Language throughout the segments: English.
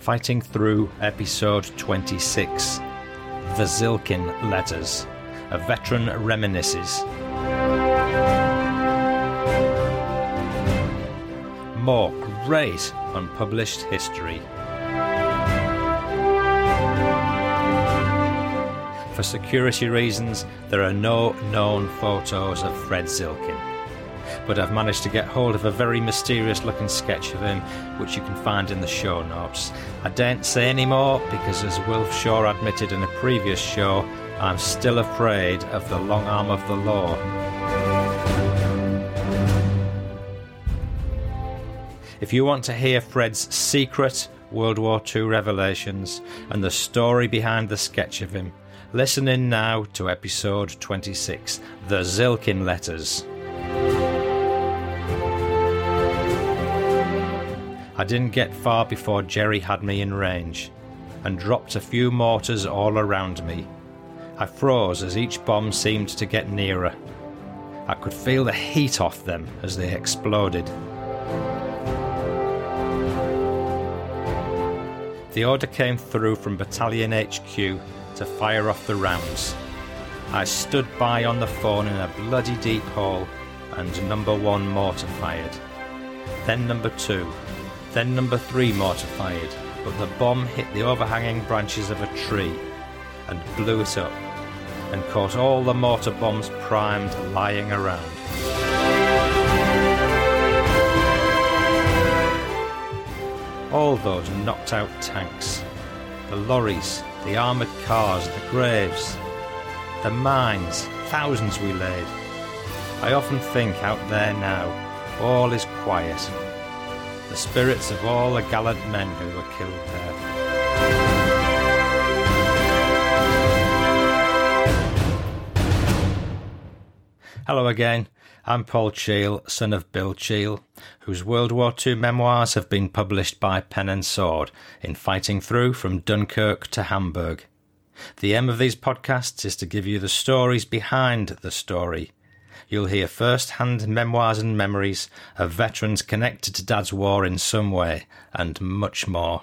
fighting through episode 26 The Zilkin Letters. A veteran reminisces. More great unpublished history. For security reasons, there are no known photos of Fred Zilkin. But I've managed to get hold of a very mysterious looking sketch of him, which you can find in the show notes. I daren't say any more because, as Wilf Shaw admitted in a previous show, I'm still afraid of the long arm of the law. If you want to hear Fred's secret World War II revelations and the story behind the sketch of him, listen in now to episode 26 The Zilkin Letters. I didn't get far before Jerry had me in range and dropped a few mortars all around me. I froze as each bomb seemed to get nearer. I could feel the heat off them as they exploded. The order came through from Battalion HQ to fire off the rounds. I stood by on the phone in a bloody deep hole, and number one mortar fired. Then number two, then number three mortified, but the bomb hit the overhanging branches of a tree and blew it up, and caught all the mortar bombs primed lying around. All those knocked out tanks, the lorries, the armoured cars, the graves, the mines, thousands we laid. I often think out there now, all is quiet. The spirits of all the gallant men who were killed there. Hello again. I'm Paul Cheall, son of Bill Cheall, whose World War II memoirs have been published by Pen and Sword in Fighting Through from Dunkirk to Hamburg. The aim of these podcasts is to give you the stories behind the story. You'll hear first hand memoirs and memories of veterans connected to Dad's war in some way, and much more.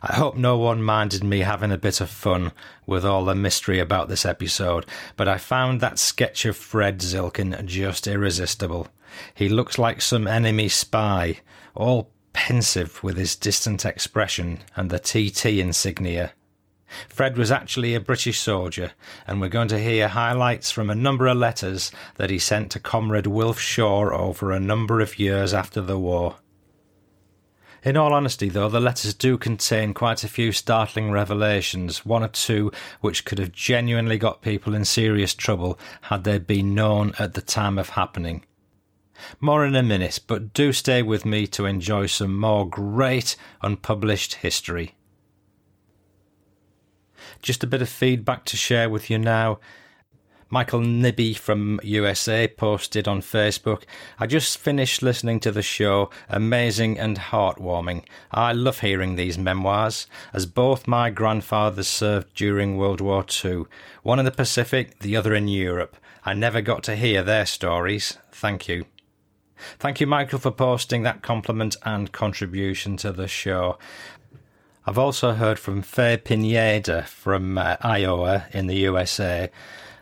I hope no one minded me having a bit of fun with all the mystery about this episode, but I found that sketch of Fred Zilkin just irresistible. He looks like some enemy spy, all pensive with his distant expression and the TT insignia. Fred was actually a British soldier, and we're going to hear highlights from a number of letters that he sent to Comrade Wilf Shaw over a number of years after the war. In all honesty, though, the letters do contain quite a few startling revelations, one or two which could have genuinely got people in serious trouble had they been known at the time of happening. More in a minute, but do stay with me to enjoy some more great unpublished history. Just a bit of feedback to share with you now. Michael Nibby from USA posted on Facebook, I just finished listening to the show. Amazing and heartwarming. I love hearing these memoirs, as both my grandfathers served during World War II, one in the Pacific, the other in Europe. I never got to hear their stories. Thank you. Thank you, Michael, for posting that compliment and contribution to the show. I've also heard from Faye Pineda from uh, Iowa in the USA.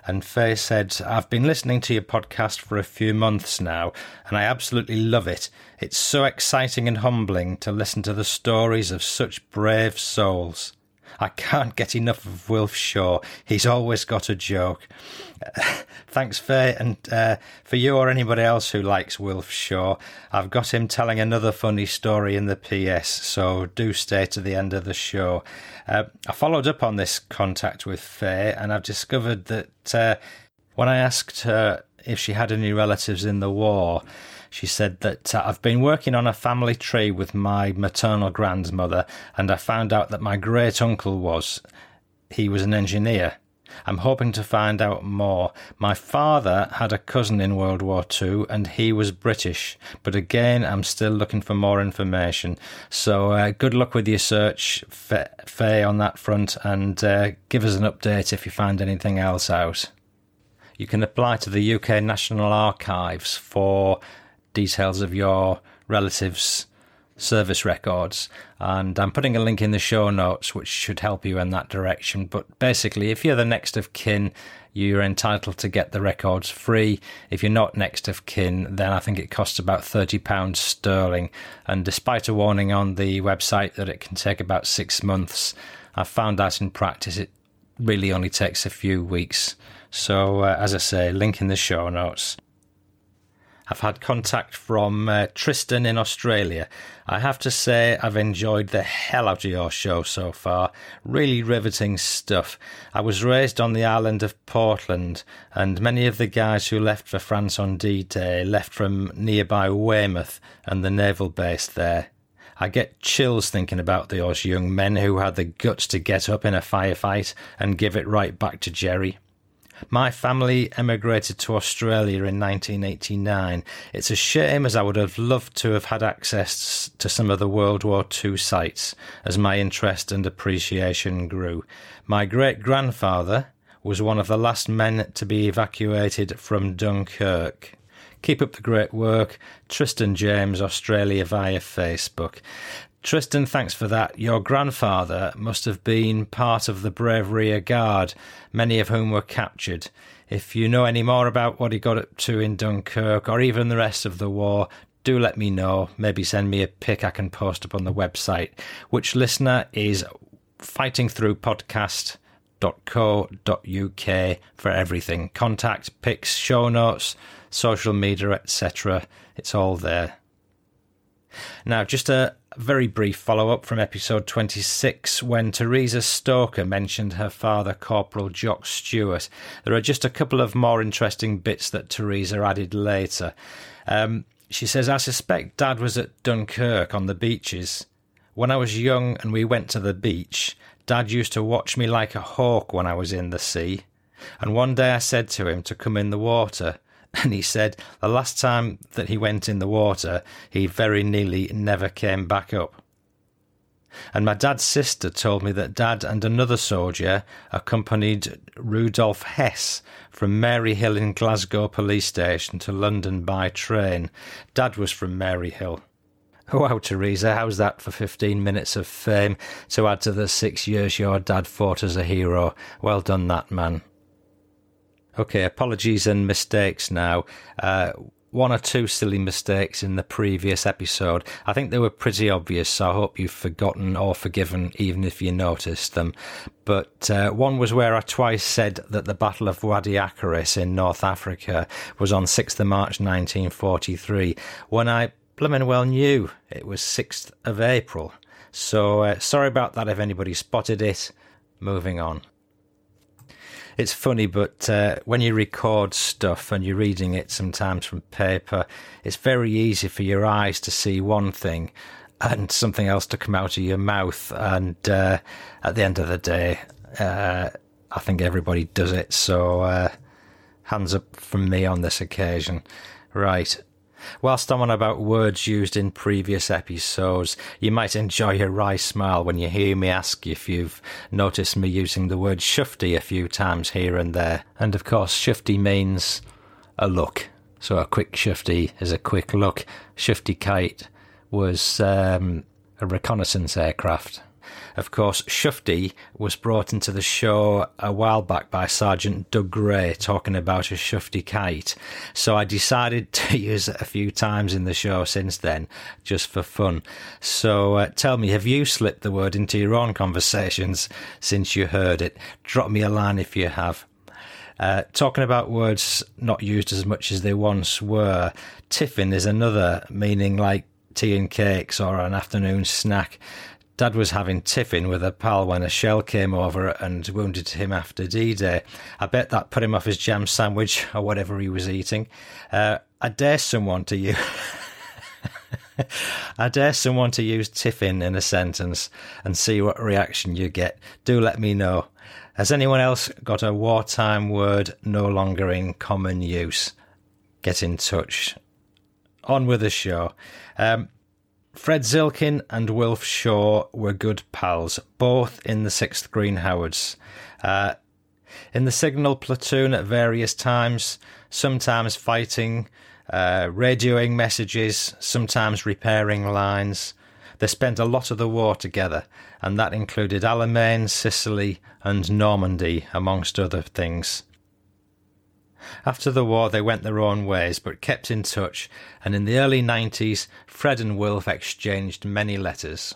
And Faye said, I've been listening to your podcast for a few months now, and I absolutely love it. It's so exciting and humbling to listen to the stories of such brave souls. I can't get enough of Wilf Shaw. He's always got a joke. thanks, Faye, and uh, for you or anybody else who likes Wilf Shaw, I've got him telling another funny story in the PS, so do stay to the end of the show. Uh, I followed up on this contact with Faye, and I've discovered that uh, when I asked her if she had any relatives in the war, she said that uh, I've been working on a family tree with my maternal grandmother, and I found out that my great uncle was. He was an engineer. I'm hoping to find out more. My father had a cousin in World War II and he was British, but again, I'm still looking for more information. So, uh, good luck with your search, Faye, on that front, and uh, give us an update if you find anything else out. You can apply to the UK National Archives for details of your relatives service records. And I'm putting a link in the show notes, which should help you in that direction. But basically, if you're the next of kin, you're entitled to get the records free. If you're not next of kin, then I think it costs about £30 sterling. And despite a warning on the website that it can take about six months, I've found out in practice it really only takes a few weeks. So, uh, as I say, link in the show notes. I've had contact from uh, Tristan in Australia. I have to say, I've enjoyed the hell out of your show so far. Really riveting stuff. I was raised on the island of Portland, and many of the guys who left for France on D Day left from nearby Weymouth and the naval base there. I get chills thinking about those young men who had the guts to get up in a firefight and give it right back to Jerry. My family emigrated to Australia in 1989. It's a shame as I would have loved to have had access to some of the World War II sites as my interest and appreciation grew. My great grandfather was one of the last men to be evacuated from Dunkirk. Keep up the great work. Tristan James, Australia via Facebook. Tristan, thanks for that. Your grandfather must have been part of the Brave Rear Guard, many of whom were captured. If you know any more about what he got up to in Dunkirk or even the rest of the war, do let me know. Maybe send me a pic I can post up on the website. Which listener is fightingthroughpodcast.co.uk for everything contact, pics, show notes, social media, etc. It's all there. Now, just a very brief follow up from episode 26 when Teresa Stoker mentioned her father, Corporal Jock Stewart. There are just a couple of more interesting bits that Teresa added later. Um, she says, I suspect Dad was at Dunkirk on the beaches. When I was young and we went to the beach, Dad used to watch me like a hawk when I was in the sea. And one day I said to him to come in the water. And he said the last time that he went in the water, he very nearly never came back up. And my dad's sister told me that dad and another soldier accompanied Rudolf Hess from Maryhill in Glasgow police station to London by train. Dad was from Maryhill. Oh, wow, Teresa, how's that for 15 minutes of fame to add to the six years your dad fought as a hero? Well done, that man. Okay, apologies and mistakes now. Uh, one or two silly mistakes in the previous episode. I think they were pretty obvious, so I hope you've forgotten or forgiven, even if you noticed them. But uh, one was where I twice said that the Battle of Wadi Akarit in North Africa was on 6th of March 1943, when I blooming well knew it was 6th of April. So uh, sorry about that if anybody spotted it. Moving on it's funny, but uh, when you record stuff and you're reading it sometimes from paper, it's very easy for your eyes to see one thing and something else to come out of your mouth. And uh, at the end of the day, uh, I think everybody does it. So uh, hands up from me on this occasion. Right. Whilst I'm on about words used in previous episodes, you might enjoy a wry smile when you hear me ask if you've noticed me using the word shufti a few times here and there. And of course, shufti means a look. So a quick shufti is a quick look. Shufti kite was um, a reconnaissance aircraft. Of course, Shufti was brought into the show a while back by Sergeant Doug Gray talking about a Shufti kite. So I decided to use it a few times in the show since then, just for fun. So uh, tell me, have you slipped the word into your own conversations since you heard it? Drop me a line if you have. Uh, talking about words not used as much as they once were, tiffin is another meaning like tea and cakes or an afternoon snack. Dad was having tiffin with a pal when a shell came over and wounded him after D Day. I bet that put him off his jam sandwich or whatever he was eating. Uh, I dare someone to use. I dare someone to use tiffin in a sentence and see what reaction you get. Do let me know. Has anyone else got a wartime word no longer in common use? Get in touch. On with the show. Um, Fred Zilkin and Wilf Shaw were good pals, both in the 6th Green Howards. Uh, in the signal platoon at various times, sometimes fighting, uh, radioing messages, sometimes repairing lines, They spent a lot of the war together, and that included Alamein, Sicily, and Normandy, amongst other things. After the war, they went their own ways, but kept in touch, and in the early 90s, Fred and Wilf exchanged many letters.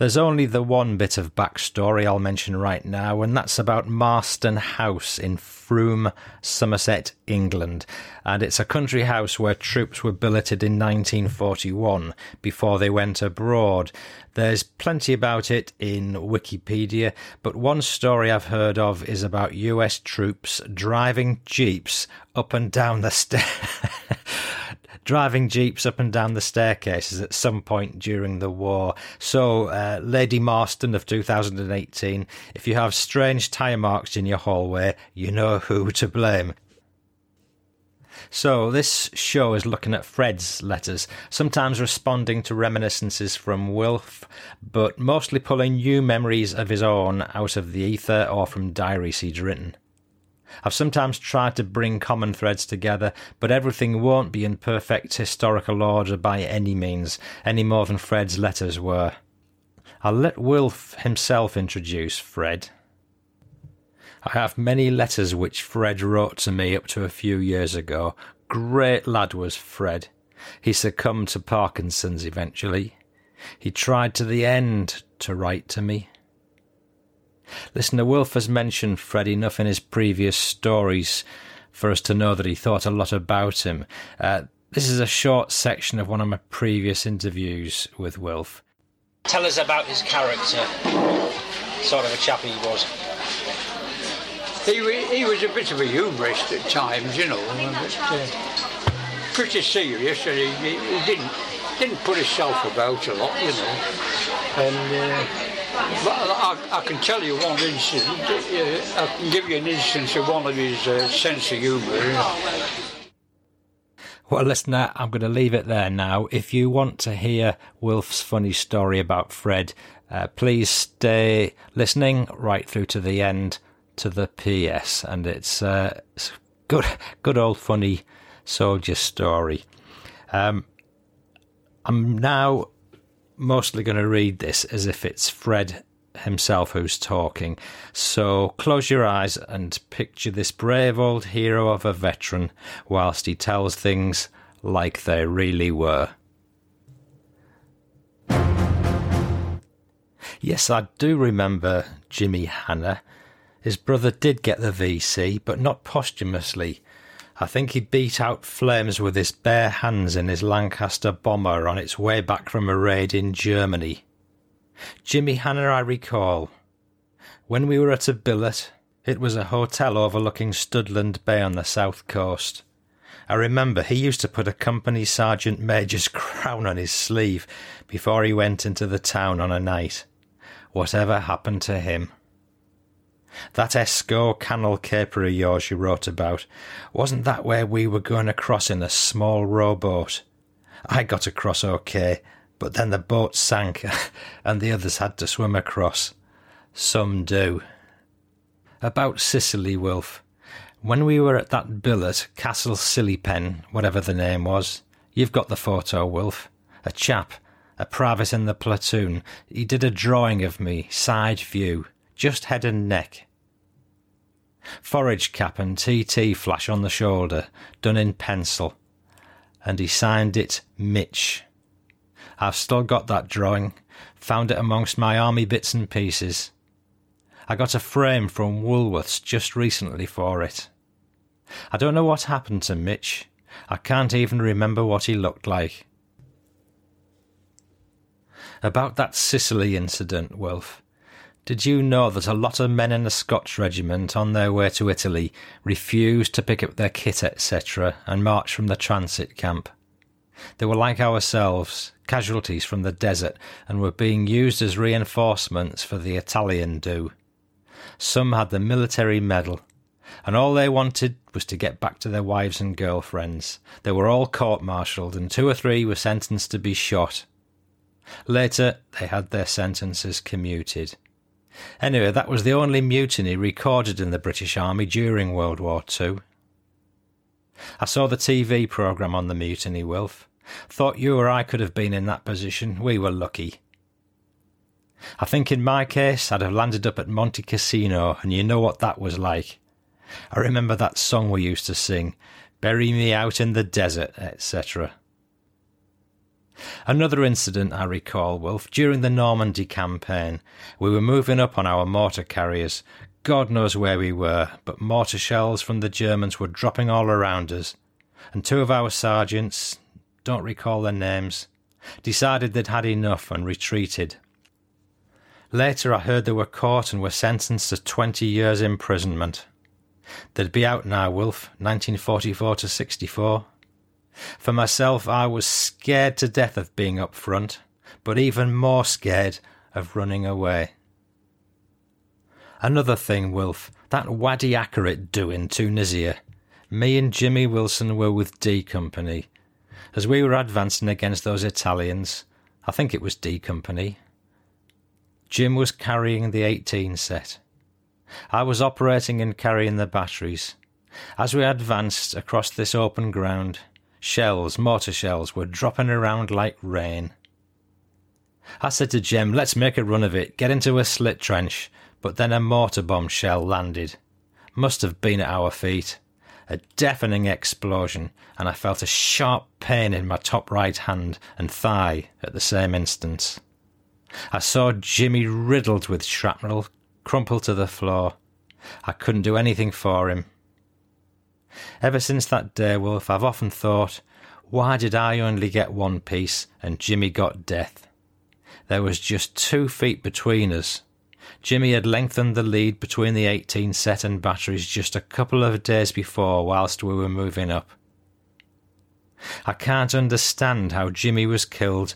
There's only the one bit of backstory I'll mention right now, and that's about Marston House in Frome, Somerset, England. And it's a country house where troops were billeted in 1941 before they went abroad. There's plenty about it in Wikipedia, but one story I've heard of is about US troops driving jeeps up and down the stairs. Driving jeeps up and down the staircases at some point during the war. So, uh, Lady Marston of 2018, if you have strange tyre marks in your hallway, you know who to blame. So, this show is looking at Fred's letters, sometimes responding to reminiscences from Wilf, but mostly pulling new memories of his own out of the ether or from diaries he'd written. I've sometimes tried to bring common threads together, but everything won't be in perfect historical order by any means, any more than Fred's letters were. I'll let Wilf himself introduce Fred. I have many letters which Fred wrote to me up to a few years ago. Great lad was Fred. He succumbed to Parkinson's eventually. He tried to the end to write to me. Listener Wilf has mentioned Fred enough in his previous stories for us to know that he thought a lot about him. Uh, this is a short section of one of my previous interviews with Wilf. Tell us about his character, sort of a chap he was. He, he was a bit of a humorist at times, you know, but, uh, pretty serious, and he, he, didn't didn't put himself about a lot, you know, and. Uh, but I, I, can tell you one instance. I can give you an instance of one of his uh, sense of humour. Well, listener, I'm going to leave it there now. If you want to hear Wilf's funny story about Fred, uh, please stay listening right through to the end to the PS, and it's, uh, good, good old funny soldier story. Um, I'm now mostly going to read this as if it's Fred himself who's talking. So close your eyes and picture this brave old hero of a veteran whilst he tells things like they really were. Yes, I do remember Jimmy Hanna. His brother did get the VC, but not posthumously. I think he beat out flames with his bare hands in his Lancaster bomber on its way back from a raid in Germany. Jimmy Hanna, I recall. When we were at a billet, it was a hotel overlooking Studland Bay on the south coast. I remember he used to put a company sergeant major's crown on his sleeve before he went into the town on a night. Whatever happened to him? That Escaut Canal caper of yours you wrote about, wasn't that where we were going across in a small rowboat? I got across okay, but then the boat sank and the others had to swim across. Some do. About Sicily, Wilf. When we were at that billet, Castle Sillypen, whatever the name was, you've got the photo, Wilf. A chap, a private in the platoon, he did a drawing of me, side view just head and neck. Forage cap and TT flash on the shoulder, done in pencil, and he signed it Mitch. I've still got that drawing, found it amongst my army bits and pieces. I got a frame from Woolworths just recently for it. I don't know what happened to Mitch. I can't even remember what he looked like. About that Sicily incident, Wilf. Did you know that a lot of men in the Scotch regiment on their way to Italy refused to pick up their kit, etc., and march from the transit camp? They were like ourselves, casualties from the desert, and were being used as reinforcements for the Italian do. Some had the military medal, and all they wanted was to get back to their wives and girlfriends. They were all court martialed, and two or three were sentenced to be shot. Later, they had their sentences commuted. Anyway, that was the only mutiny recorded in the British Army during World War II. I saw the TV programme on the mutiny, Wilf. Thought you or I could have been in that position. We were lucky. I think in my case, I'd have landed up at Monte Cassino, and you know what that was like. I remember that song we used to sing, Bury Me Out in the Desert, etc. Another incident I recall, Wilf, during the Normandy campaign, we were moving up on our mortar carriers. God knows where we were, but mortar shells from the Germans were dropping all around us, and two of our sergeants, don't recall their names, decided they'd had enough and retreated. Later, I heard they were caught and were sentenced to 20 years' imprisonment. They'd be out now, Wilf, 1944 to 64. For myself, I was scared to death of being up front, but even more scared of running away. Another thing, Wilf, that Wadi Akarit do in Tunisia. Me and Jimmy Wilson were with D Company. As we were advancing against those Italians, I think it was D Company, Jim was carrying the 18 set. I was operating and carrying the batteries. As we advanced across this open ground, shells, mortar shells, were dropping around like rain. I said to Jim, let's make a run of it, get into a slit trench, but then a mortar bomb shell landed. Must have been at our feet. A deafening explosion, and I felt a sharp pain in my top right hand and thigh at the same instant. I saw Jimmy riddled with shrapnel, crumpled to the floor. I couldn't do anything for him. Ever since that day, Wilf, I've often thought, why did I only get one piece and Jimmy got death? There was just two feet between us. Jimmy had lengthened the lead between the 18 set and batteries just a couple of days before whilst we were moving up. I can't understand how Jimmy was killed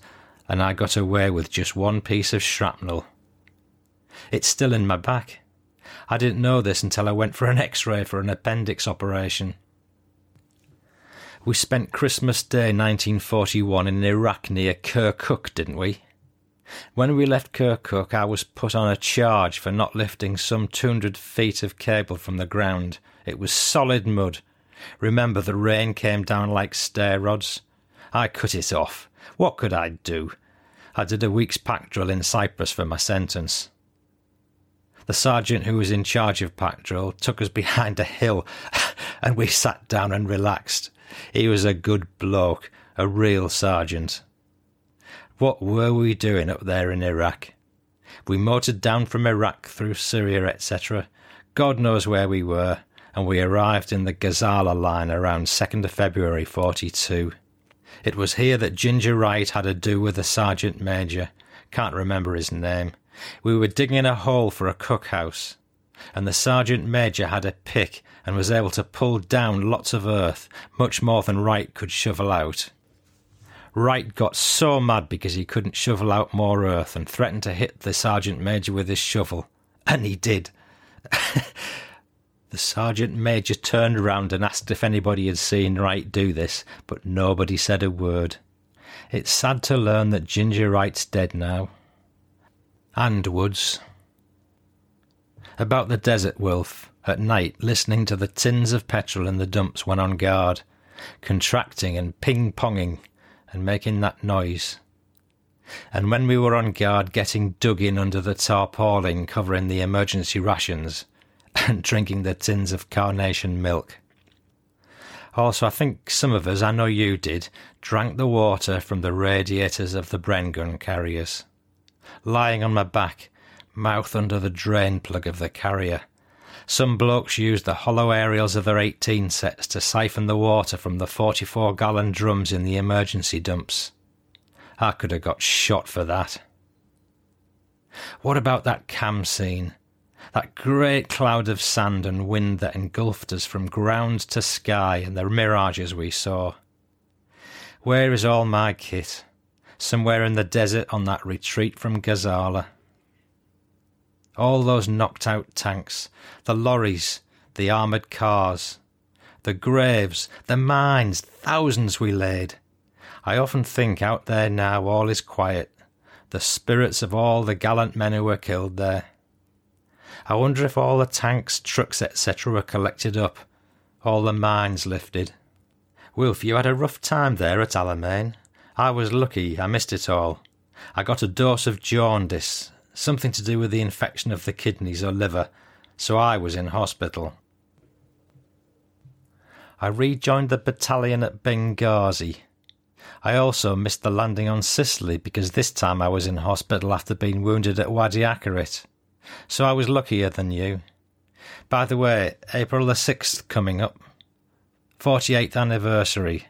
and I got away with just one piece of shrapnel. It's still in my back. I didn't know this until I went for an x ray for an appendix operation. We spent Christmas Day 1941 in Iraq near Kirkuk, didn't we? When we left Kirkuk, I was put on a charge for not lifting some 200 feet of cable from the ground. It was solid mud. Remember, the rain came down like stair rods. I cut it off. What could I do? I did a week's pack drill in Cyprus for my sentence. The sergeant who was in charge of pack drill took us behind a hill and we sat down and relaxed. He was a good bloke, a real sergeant. What were we doing up there in Iraq? We motored down from Iraq through Syria, etc. God knows where we were, and we arrived in the Gazala line around 2nd of February 42. It was here that Ginger Wright had a do with a sergeant major. Can't remember his name. We were digging in a hole for a cookhouse, and the sergeant major had a pick and was able to pull down lots of earth, much more than Wright could shovel out. Wright got so mad because he couldn't shovel out more earth and threatened to hit the sergeant major with his shovel. And he did. The sergeant major turned round and asked if anybody had seen Wright do this, but nobody said a word. It's sad to learn that Ginger Wright's dead now. And Woods. About the desert Wilf, at night, listening to the tins of petrol in the dumps when on guard, contracting and ping ponging and making that noise. And when we were on guard, getting dug in under the tarpaulin covering the emergency rations and drinking the tins of carnation milk. Also, I think some of us, I know you did, drank the water from the radiators of the Bren gun carriers. Lying on my back, mouth under the drain plug of the carrier. Some blokes used the hollow aerials of their 18 sets to siphon the water from the 44 gallon drums in the emergency dumps. I could have got shot for that. What about that khamsin? that great cloud of sand and wind that engulfed us from ground to sky and the mirages we saw. Where is all my kit? Somewhere in the desert on that retreat from Gazala. All those knocked out tanks, the lorries, the armoured cars, the graves, the mines, thousands we laid. I often think out there now all is quiet, the spirits of all the gallant men who were killed there. I wonder if all the tanks, trucks, etc. were collected up, all the mines lifted. Wilf, you had a rough time there at Alamein. I was lucky, I missed it all. I got a dose of jaundice, something to do with the infection of the kidneys or liver, so I was in hospital. I rejoined the battalion at Benghazi. I also missed the landing on Sicily because this time I was in hospital after being wounded at Wadi Akarit. So I was luckier than you. By the way, April the 6th coming up. 48th anniversary.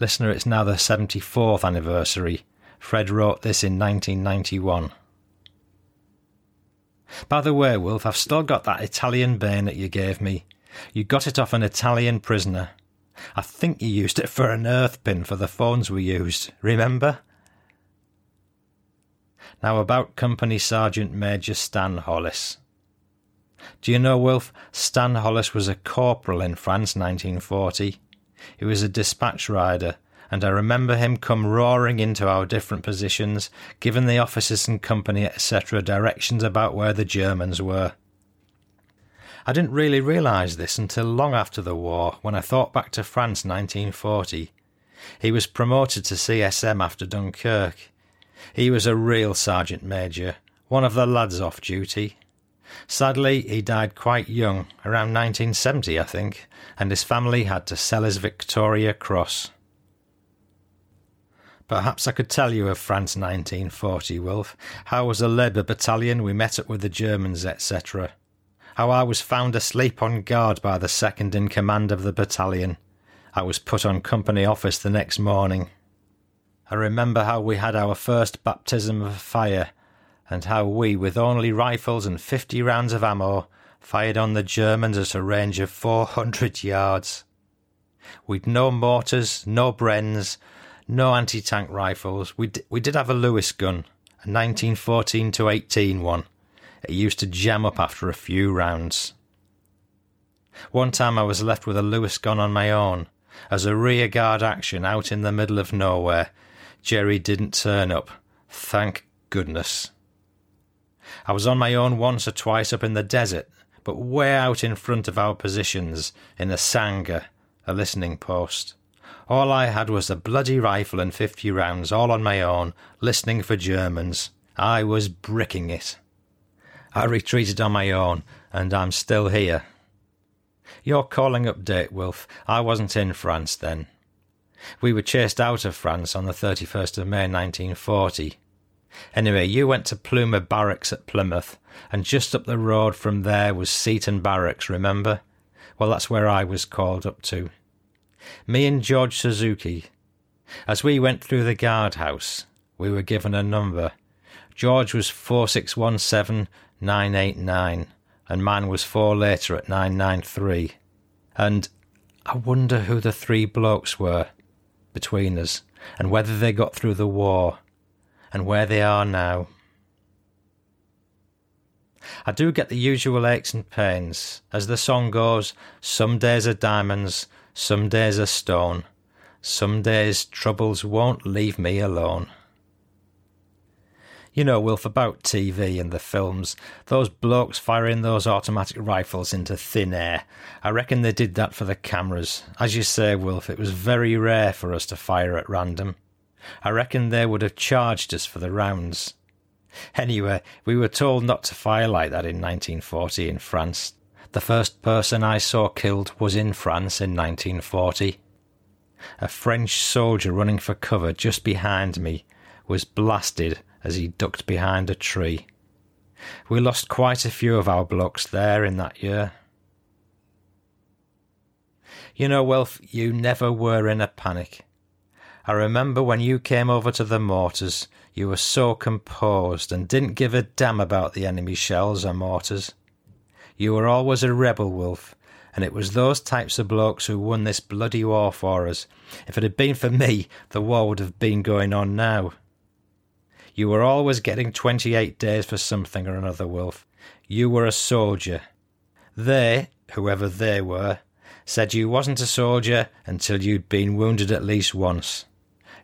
Listener, it's now the 74th anniversary. Fred wrote this in 1991. By the way, Wilf, I've still got that Italian bayonet you gave me. You got it off an Italian prisoner. I think you used it for an earth pin for the phones we used, remember? Now about Company Sergeant Major Stan Hollis. Do you know, Wilf, Stan Hollis was a corporal in France 1940. He was a dispatch rider, and I remember him come roaring into our different positions, giving the officers and company, etc., directions about where the Germans were. I didn't really realise this until long after the war, when I thought back to France 1940. He was promoted to CSM after Dunkirk. He was a real sergeant major, one of the lads off duty. Sadly, he died quite young, around 1970, I think, and his family had to sell his Victoria Cross. Perhaps I could tell you of France 1940, Wilf. How was a Labour battalion we met up with the Germans, etc how I was found asleep on guard by the second in command of the battalion. I was put on company office the next morning. I remember how we had our first baptism of fire, and how we, with only rifles and fifty rounds of ammo, fired on the Germans at a range of four hundred yards. We'd no mortars, no Brens, no anti-tank rifles. We, d- we did have a Lewis gun, a 1914 to 18 one, it used to jam up after a few rounds. One time I was left with a Lewis gun on my own, as a rear guard action out in the middle of nowhere. Jerry didn't turn up. Thank goodness. I was on my own once or twice up in the desert, but way out in front of our positions, in a sangar, a listening post. All I had was a bloody rifle and fifty rounds, all on my own, listening for Germans. I was bricking it. I retreated on my own, and I'm still here. Your calling update, Wilf. I wasn't in France then. We were chased out of France on the 31st of May 1940. Anyway, you went to Plumer Barracks at Plymouth, and just up the road from there was Seaton Barracks, remember? Well, that's where I was called up to. Me and George Suzuki. As we went through the guardhouse, we were given a number. George was 4617 989, and mine was four later at 993. And I wonder who the three blokes were between us, and whether they got through the war, and where they are now. I do get the usual aches and pains. As the song goes, some days are diamonds, some days are stone, some days troubles won't leave me alone. You know, Wilf, about TV and the films, those blokes firing those automatic rifles into thin air. I reckon they did that for the cameras. As you say, Wilf, it was very rare for us to fire at random. I reckon they would have charged us for the rounds. Anyway, we were told not to fire like that in 1940 in France. The first person I saw killed was in France in 1940. A French soldier running for cover just behind me was blasted as he ducked behind a tree. We lost quite a few of our blokes there in that year. You know, Wilf, you never were in a panic. I remember when you came over to the mortars, you were so composed and didn't give a damn about the enemy shells or mortars. You were always a rebel, Wilf, and it was those types of blokes who won this bloody war for us. If it had been for me, the war would have been going on now. You were always getting 28 days for something or another, Wilf. You were a soldier. They, whoever they were, said you wasn't a soldier until you'd been wounded at least once.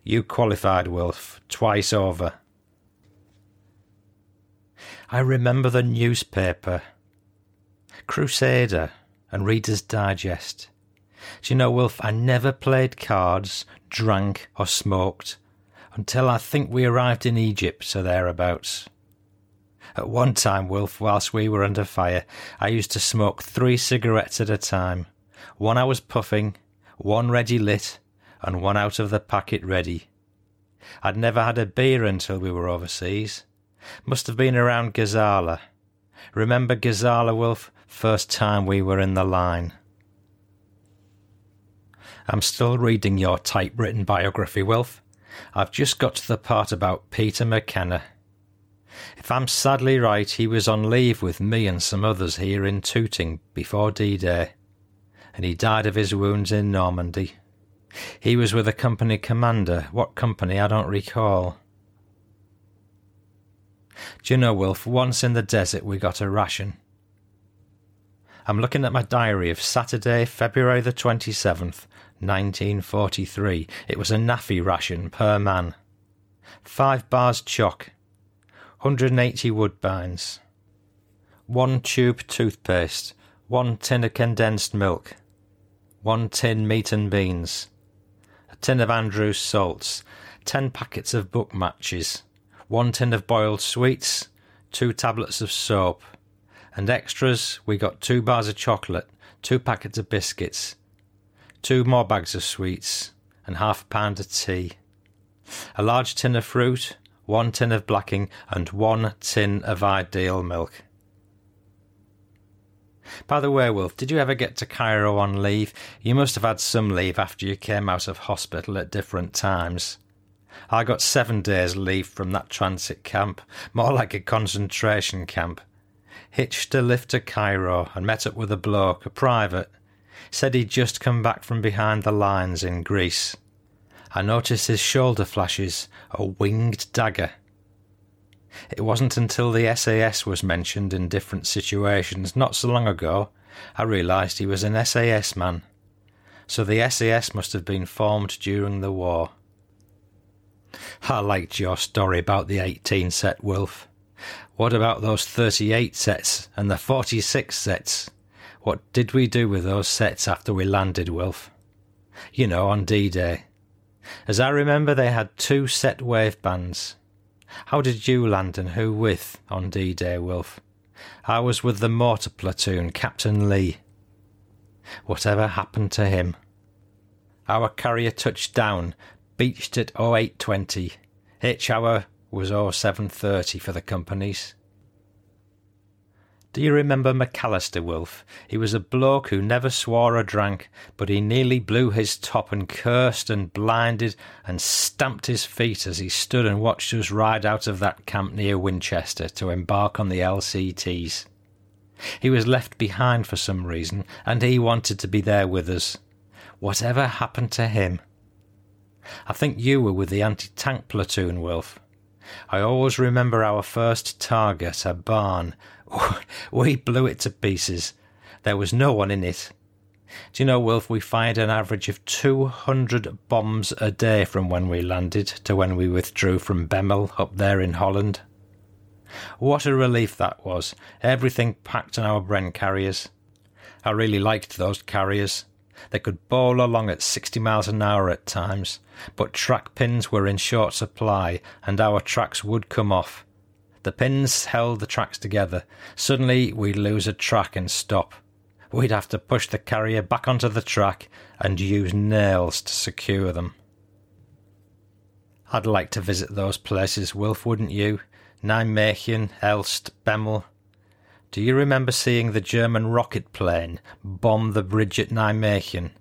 You qualified, Wilf, twice over. I remember the newspaper, Crusader, and Reader's Digest. Do you know, Wilf, I never played cards, drank, or smoked until I think we arrived in Egypt or thereabouts. At one time, Wilf, whilst we were under fire, I used to smoke three cigarettes at a time. One I was puffing, one ready lit, and one out of the packet ready. I'd never had a beer until we were overseas. Must have been around Gazala. Remember Gazala, Wilf? First time we were in the line. I'm still reading your typewritten biography, Wilf. I've just got to the part about Peter McKenna. If I'm sadly right, he was on leave with me and some others here in Tooting before D Day, and he died of his wounds in Normandy. He was with a company commander. What company, I don't recall. Do you know, Wilf, once in the desert we got a ration. I'm looking at my diary of Saturday, February the 27th, 1943. It was a NAAFI ration per man. Five bars chalk, 180 woodbines, one tube toothpaste, one tin of condensed milk, one tin meat and beans, tin of Andrews salts, ten packets of book matches, one tin of boiled sweets, two tablets of soap, and extras we got two bars of chocolate, two packets of biscuits, two more bags of sweets, and half a pound of tea, a large tin of fruit, one tin of blacking, and one tin of ideal milk. By the way, Wilf, did you ever get to Cairo on leave? You must have had some leave after you came out of hospital at different times. I got seven days leave from that transit camp, more like a concentration camp. Hitched a lift to Cairo and met up with a bloke, a private. Said he'd just come back from behind the lines in Greece. I noticed his shoulder flashes, a winged dagger. It wasn't until the SAS was mentioned in different situations not so long ago I realised he was an SAS man. So the SAS must have been formed during the war. I liked your story about the 18 set, Wilf. What about those 38 sets and the 46 sets? What did we do with those sets after we landed, Wilf? You know, on D Day. As I remember, they had two set wave bands. How did you land and who with on D Day, Wilf? I was with the mortar platoon, Captain Lee. Whatever happened to him? Our carrier touched down, beached at 0820. H-hour was 0730 for the companies. Do you remember McAllister, Wilf? He was a bloke who never swore or drank, but he nearly blew his top and cursed and blinded and stamped his feet as he stood and watched us ride out of that camp near Winchester to embark on the LCTs. He was left behind for some reason, and he wanted to be there with us. Whatever happened to him? I think you were with the anti tank platoon, Wilf. I always remember our first target, a barn. we blew it to pieces. There was no one in it. Do you know, Wilf, we fired an average of 200 bombs a day from when we landed to when we withdrew from Bemmel up there in Holland. What a relief that was. Everything packed on our Bren carriers. I really liked those carriers. They could bowl along at 60 miles an hour at times, but track pins were in short supply and our tracks would come off. The pins held the tracks together. Suddenly we'd lose a track and stop. We'd have to push the carrier back onto the track and use nails to secure them. I'd like to visit those places, Wilf, wouldn't you? Nijmegen, Elst, Bemmel. Do you remember seeing the German rocket plane bomb the bridge at Nijmegen?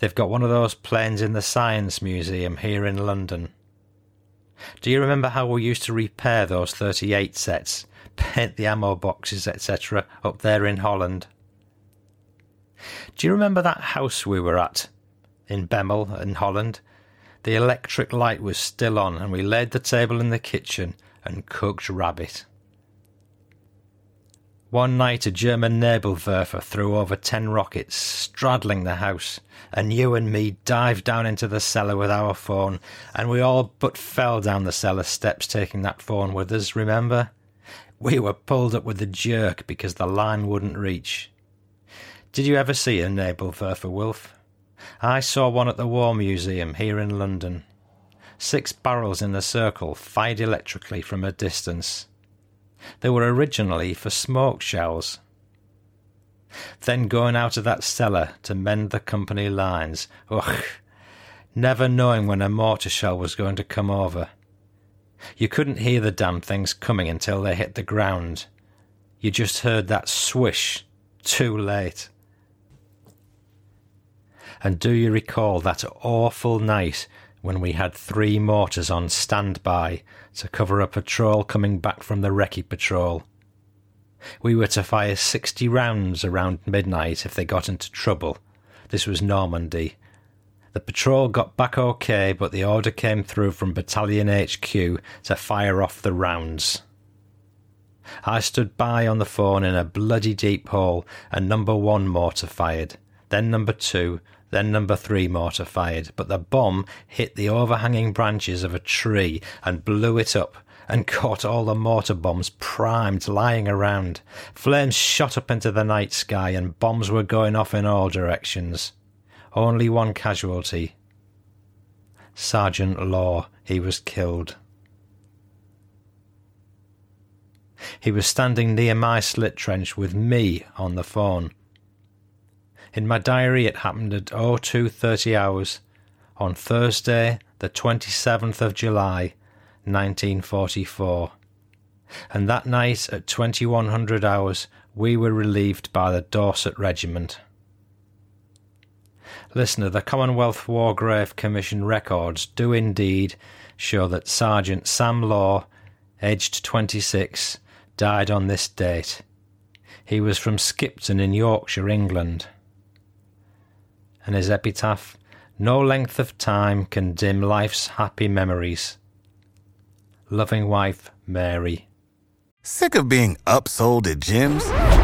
They've got one of those planes in the Science Museum here in London. Do you remember how we used to repair those 38 sets, paint the ammo boxes, etc., up there in Holland? Do you remember that house we were at in Bemmel in Holland? The electric light was still on, and we laid the table in the kitchen and cooked rabbit. One night a German Nebelwerfer threw over ten rockets, straddling the house, and you and me dived down into the cellar with our phone, and we all but fell down the cellar steps taking that phone with us, remember? We were pulled up with a jerk because the line wouldn't reach. Did you ever see a Nebelwerfer, Wilf? I saw one at the War Museum here in London. six barrels in a circle fired electrically from a distance. They were originally for smoke shells. Then going out of that cellar to mend the company lines. Ugh! Never knowing when a mortar shell was going to come over. You couldn't hear the damn things coming until they hit the ground. You just heard that swish too late. And do you recall that awful night when we had three mortars on standby to cover a patrol coming back from the recce patrol? We were to fire 60 rounds around midnight if they got into trouble. This was Normandy. The patrol got back okay, but the order came through from Battalion HQ to fire off the rounds. I stood by on the phone in a bloody deep hole, and number one mortar fired, then number two, then number three mortar fired, but the bomb hit the overhanging branches of a tree and blew it up and caught all the mortar bombs primed lying around. Flames shot up into the night sky and bombs were going off in all directions. Only one casualty. Sergeant Law, he was killed. He was standing near my slit trench with me on the phone. In my diary, it happened at 0230 hours on Thursday, the 27th of July, 1944. And that night at 2100 hours, we were relieved by the Dorset Regiment. Listener, the Commonwealth War Grave Commission records do indeed show that Sergeant Sam Law, aged 26, died on this date. He was from Skipton in Yorkshire, England and his epitaph No length of time can dim life's happy memories. Loving wife, Mary. Sick of being upsold at gyms?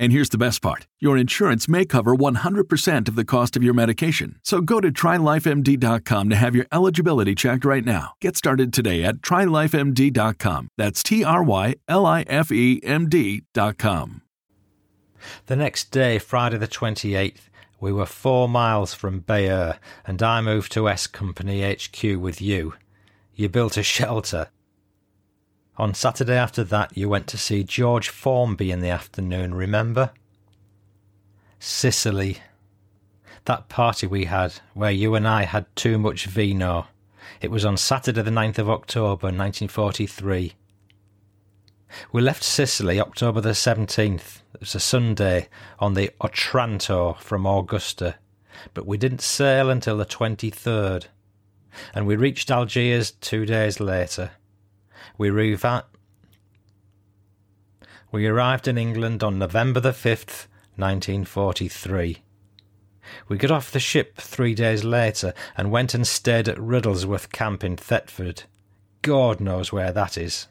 And here's the best part your insurance may cover 100% of the cost of your medication. So go to trylifemd.com to have your eligibility checked right now. Get started today at trylifemd.com. That's T R Y L I F E M D.com. The next day, Friday the 28th, we were four miles from Bayeux, and I moved to S Company HQ with you. You built a shelter on Saturday after that, you went to see George Formby in the afternoon, remember? Sicily. That party we had, where you and I had too much vino. It was on Saturday, the 9th of October, 1943. We left Sicily October the 17th. It was a Sunday on the Otranto from Augusta, but we didn't sail until the 23rd, and we reached Algiers two days later. We, revi- we arrived in England on November the 5th, 1943. We got off the ship three days later and went and stayed at Riddlesworth Camp in Thetford. God knows where that is.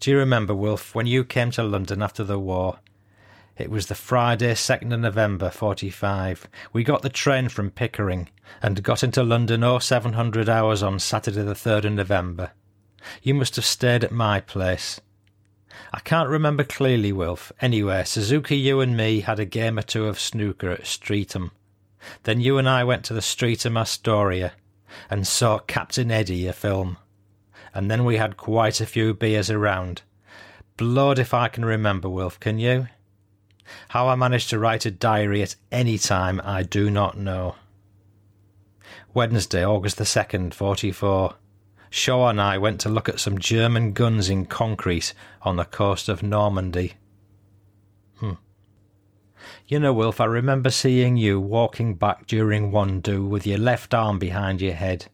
Do you remember, Wilf, when you came to London after the war? It was the Friday, 2nd of November, 45. We got the train from Pickering and got into London 0700 hours on Saturday, the 3rd of November. You must have stayed at my place. I can't remember clearly, Wilf. Anyway, Suzuki, you and me had a game or two of snooker at Streatham. Then you and I went to the Streatham Astoria and saw Captain Eddie, a film. and then we had quite a few beers around. Blood if I can remember, Wilf, can you? How I managed to write a diary at any time, I do not know. Wednesday, August the 2nd, 44. Shaw and I went to look at some German guns in concrete on the coast of Normandy. Hmm. You know, Wilf, I remember seeing you walking back during one do with your left arm behind your head,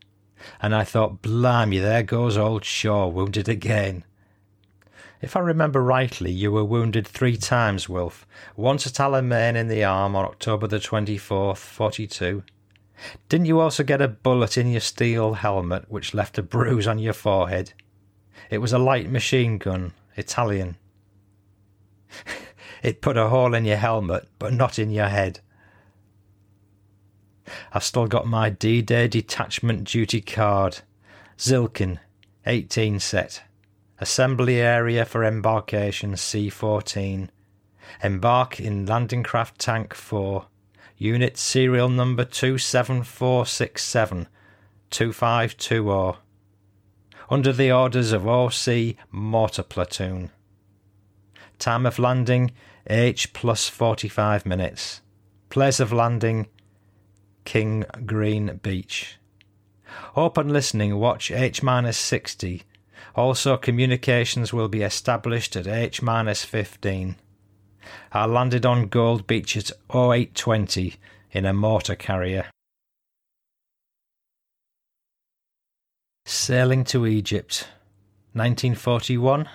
and I thought, blimey, there goes old Shaw, wounded again. If I remember rightly, you were wounded three times, Wilf. Once at Alamein in the arm on October the 24th, 42. Didn't you also get a bullet in your steel helmet which left a bruise on your forehead? It was a light machine gun, Italian. it put a hole in your helmet, but not in your head. I've still got my D Day detachment duty card. Zilkin, 18 set. Assembly area for embarkation C14. Embark in landing craft tank 4. Unit serial number 27467 2520. Under the orders of OC Mortar Platoon. Time of landing H plus 45 minutes. Place of landing King Green Beach. Open listening watch H minus 60 also, communications will be established at H 15. I landed on Gold Beach at 0820 in a mortar carrier. Sailing to Egypt, 1941.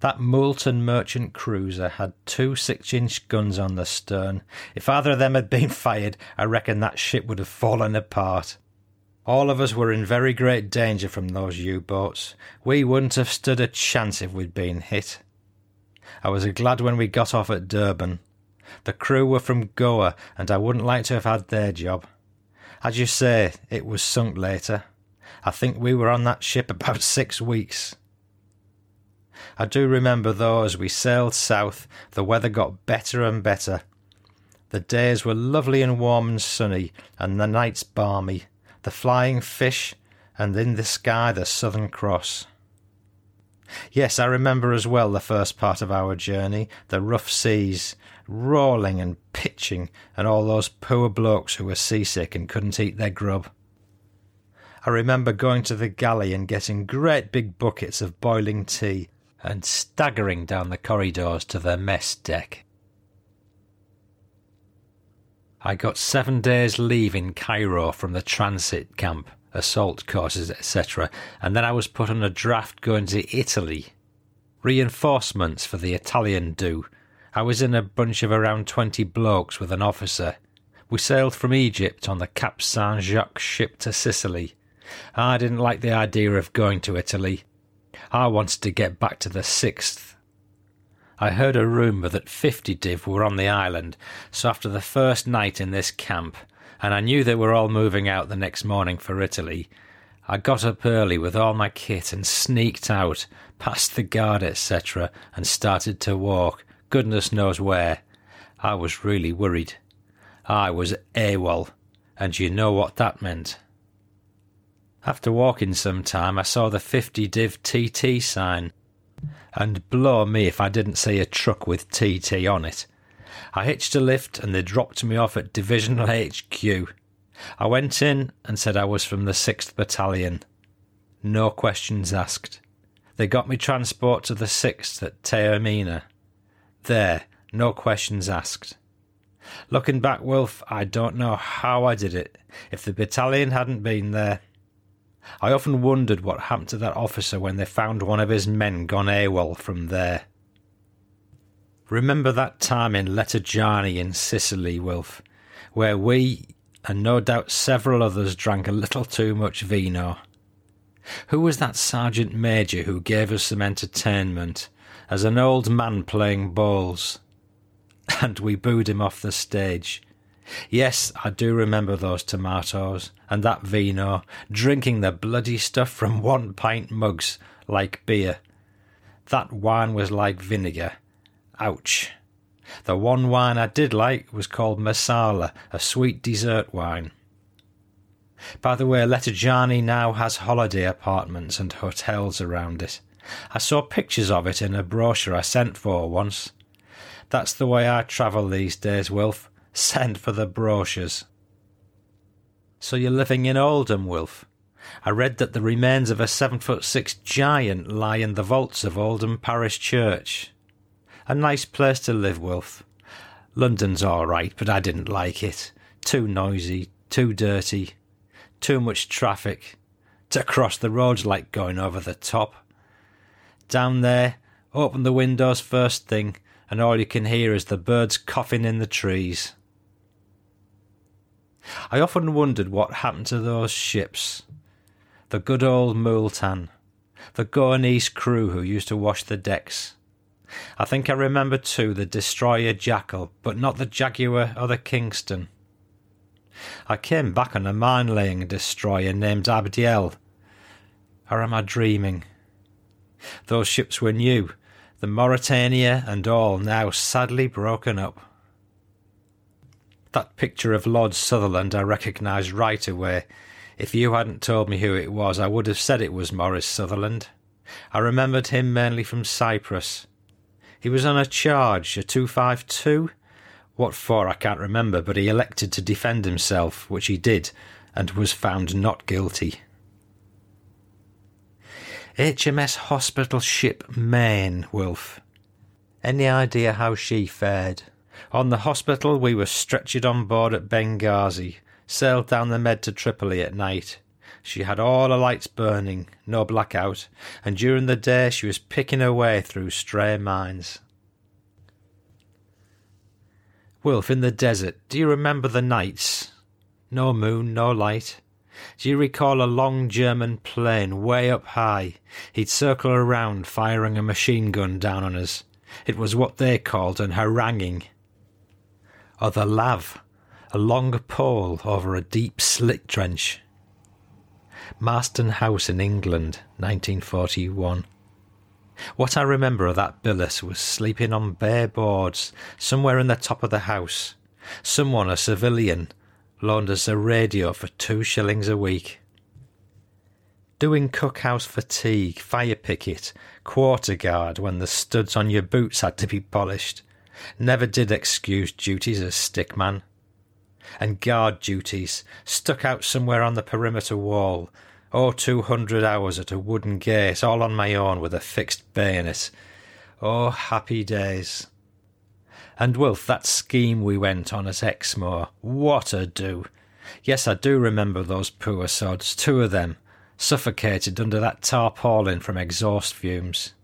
That Multan merchant cruiser had two six inch guns on the stern. If either of them had been fired, I reckon that ship would have fallen apart. All of us were in very great danger from those U boats. We wouldn't have stood a chance if we'd been hit. I was glad when we got off at Durban. The crew were from Goa, and I wouldn't like to have had their job. As you say, it was sunk later. I think we were on that ship about six weeks. I do remember, though, as we sailed south, the weather got better and better. The days were lovely and warm and sunny, and the nights balmy the flying fish, and in the sky the Southern Cross. Yes, I remember as well the first part of our journey, the rough seas, rolling and pitching, and all those poor blokes who were seasick and couldn't eat their grub. I remember going to the galley and getting great big buckets of boiling tea and staggering down the corridors to the mess deck. I got seven days leave in Cairo from the transit camp, assault courses, etc., and then I was put on a draft going to Italy. Reinforcements for the Italian do. I was in a bunch of around 20 blokes with an officer. We sailed from Egypt on the Cap Saint Jacques ship to Sicily. I didn't like the idea of going to Italy. I wanted to get back to the 6th I heard a rumour that 50 div were on the island, so after the first night in this camp, and I knew they were all moving out the next morning for Italy, I got up early with all my kit and sneaked out, past the guard, etc., and started to walk, goodness knows where. I was really worried. I was AWOL, and you know what that meant. After walking some time, I saw the 50 div TT sign, and blow me if I didn't see a truck with TT on it. I hitched a lift and they dropped me off at Divisional HQ. I went in and said I was from the 6th Battalion. No questions asked. They got me transport to the 6th at Taormina. There, no questions asked. Looking back, Wilf, I don't know how I did it. If the battalion hadn't been there, I often wondered what happened to that officer when they found one of his men gone AWOL from there. Remember that time in Letojanni in Sicily, Wilf, where we, and no doubt several others, drank a little too much vino? Who was that sergeant major who gave us some entertainment as an old man playing bowls? And we booed him off the stage Yes, I do remember those tomatoes and that vino, drinking the bloody stuff from one pint mugs like beer. That wine was like vinegar. Ouch. The one wine I did like was called Marsala, a sweet dessert wine. By the way, Letojanni now has holiday apartments and hotels around it. I saw pictures of it in a brochure I sent for once. That's the way I travel these days, Wilf. Send for the brochures. So you're living in Oldham, Wilf? I read that the remains of a seven foot six giant lie in the vaults of Oldham Parish Church. A nice place to live, Wilf. London's all right, but I didn't like it. Too noisy, too dirty, too much traffic. To cross the roads like going over the top. Down there, open the windows first thing, and all you can hear is the birds coughing in the trees. I often wondered what happened to those ships. The good old Multan, the Goanese crew who used to wash the decks. I think I remember too the destroyer Jackal, but not the Jaguar or the Kingston. I came back on a mine laying destroyer named Abdiel. Or am I dreaming? Those ships were new, the Mauretania and all now sadly broken up. That picture of Lord Sutherland I recognised right away. If you hadn't told me who it was, I would have said it was Maurice Sutherland. I remembered him mainly from Cyprus. He was on a charge, a 252. What for, I can't remember, but he elected to defend himself, which he did, and was found not guilty. HMS Hospital Ship Maine, Wilf. Any idea how she fared? On the hospital, we were stretchered on board at Benghazi, sailed down the Med to Tripoli at night. She had all her lights burning, no blackout, and during the day she was picking her way through stray mines. Wilf, in the desert, do you remember the nights? No moon, no light. Do you recall a long German plane way up high? He'd circle around, firing a machine gun down on us. It was what they called an haranguing or the lav, a long pole over a deep slit trench. Marston House in England, 1941. What I remember of that billet was sleeping on bare boards somewhere in the top of the house. Someone, a civilian, loaned us a radio for two shillings a week. Doing cookhouse fatigue, fire picket, quarter guard when the studs on your boots had to be polished, never did excuse duties as stickman. And guard duties, stuck out somewhere on the perimeter wall, or two hundred hours at a wooden gate, all on my own with a fixed bayonet. Oh, happy days. And Wilf, that scheme we went on at Exmoor, what a do! Yes, I do remember those poor sods, two of them, suffocated under that tarpaulin from exhaust fumes.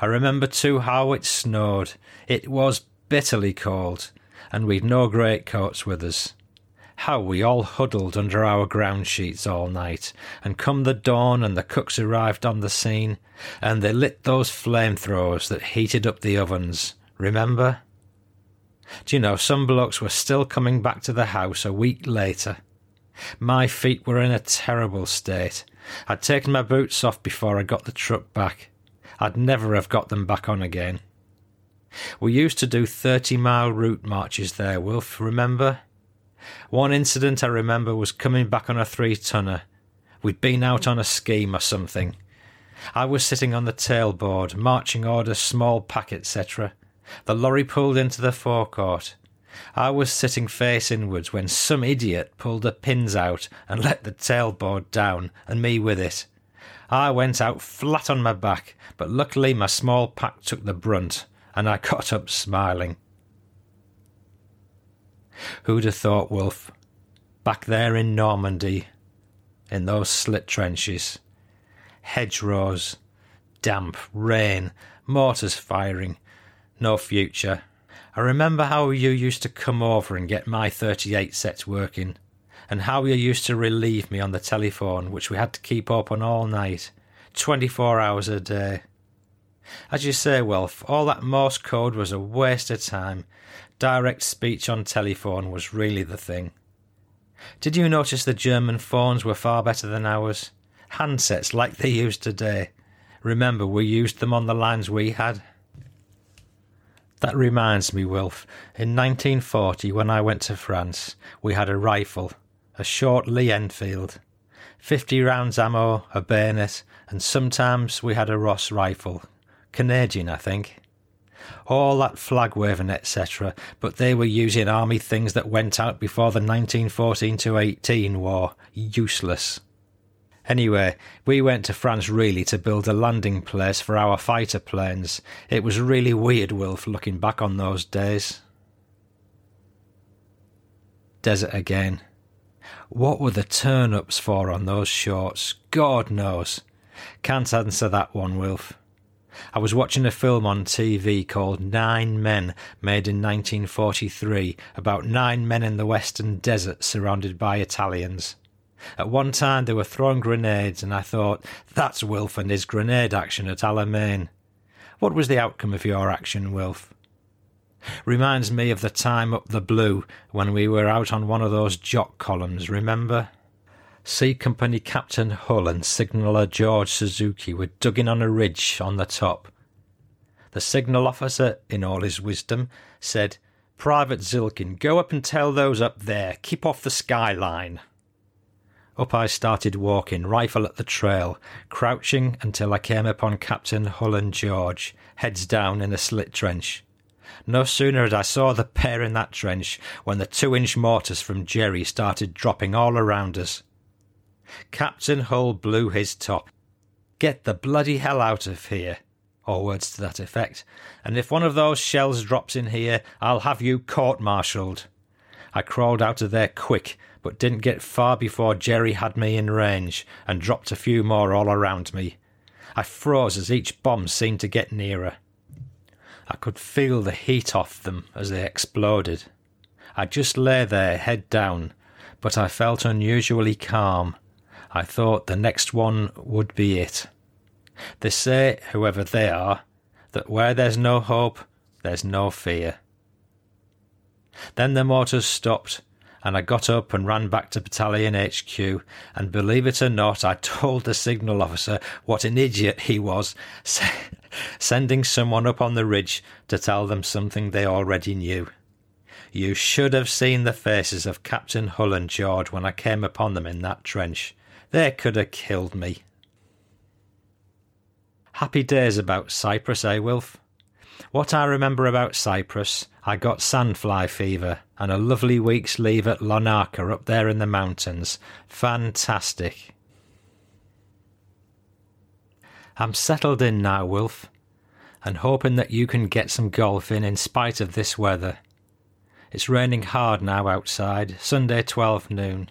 I remember too how it snowed. It was bitterly cold, and we'd no greatcoats with us. How we all huddled under our ground sheets all night, and come the dawn and the cooks arrived on the scene, and they lit those flamethrowers that heated up the ovens. Remember? Do you know, some blokes were still coming back to the house a week later. My feet were in a terrible state. I'd taken my boots off before I got the truck back. I'd never have got them back on again. We used to do 30 mile route marches there, Wilf, remember? One incident I remember was coming back on a three tonner. We'd been out on a scheme or something. I was sitting on the tailboard, marching orders, small pack, etc. The lorry pulled into the forecourt. I was sitting face inwards when some idiot pulled the pins out and let the tailboard down, and me with it. I went out flat on my back, but luckily my small pack took the brunt, and I got up smiling. Who'd have thought, Wilf, back there in Normandy, in those slit trenches, hedgerows, damp, rain, mortars firing, no future. I remember how you used to come over and get my 38 sets working and how you used to relieve me on the telephone, which we had to keep open all night, 24 hours a day. As you say, Wilf, all that Morse code was a waste of time. Direct speech on telephone was really the thing. Did you notice the German phones were far better than ours? Handsets like they use today. Remember, we used them on the lines we had. That reminds me, Wilf, in 1940, when I went to France, we had a rifle a short Lee Enfield, 50 rounds ammo, a bayonet, and sometimes we had a Ross rifle. Canadian, I think. All that flag waving, etc., but they were using army things that went out before the 1914 to 18 war. Useless. Anyway, we went to France really to build a landing place for our fighter planes. It was really weird, Wilf, looking back on those days. Desert again. What were the turn ups for on those shorts? God knows. Can't answer that one, Wilf. I was watching a film on TV called Nine Men, made in 1943, about nine men in the western desert surrounded by Italians. At one time they were throwing grenades, and I thought, that's Wilf and his grenade action at Alamein. What was the outcome of your action, Wilf? Reminds me of the time up the Blue when we were out on one of those jock columns, remember? C Company Captain Hull and signaller George Suzuki were dug in on a ridge on the top. The signal officer, in all his wisdom, said, Private Zilkin, go up and tell those up there, keep off the skyline. Up I started walking, rifle at the trail, crouching until I came upon Captain Hull and George, heads down in a slit trench. No sooner had I saw the pair in that trench when the two inch mortars from Jerry started dropping all around us. Captain Hull blew his top. Get the bloody hell out of here, or words to that effect, and if one of those shells drops in here, I'll have you court martialed. I crawled out of there quick, but didn't get far before Jerry had me in range and dropped a few more all around me. I froze as each bomb seemed to get nearer. I could feel the heat off them as they exploded. I just lay there, head down, but I felt unusually calm. I thought the next one would be it. They say, whoever they are, that where there's no hope, there's no fear. Then the mortars stopped, and I got up and ran back to Battalion HQ, and believe it or not, I told the signal officer what an idiot he was, sending someone up on the ridge to tell them something they already knew. You should have seen the faces of Captain Hull and George when I came upon them in that trench. They could have killed me. Happy days about Cyprus, eh, Wilf? What I remember about Cyprus, I got sandfly fever and a lovely week's leave at Larnaca up there in the mountains. Fantastic. I'm settled in now, Wilf, and hoping that you can get some golf in in spite of this weather. It's raining hard now outside, Sunday 12 noon.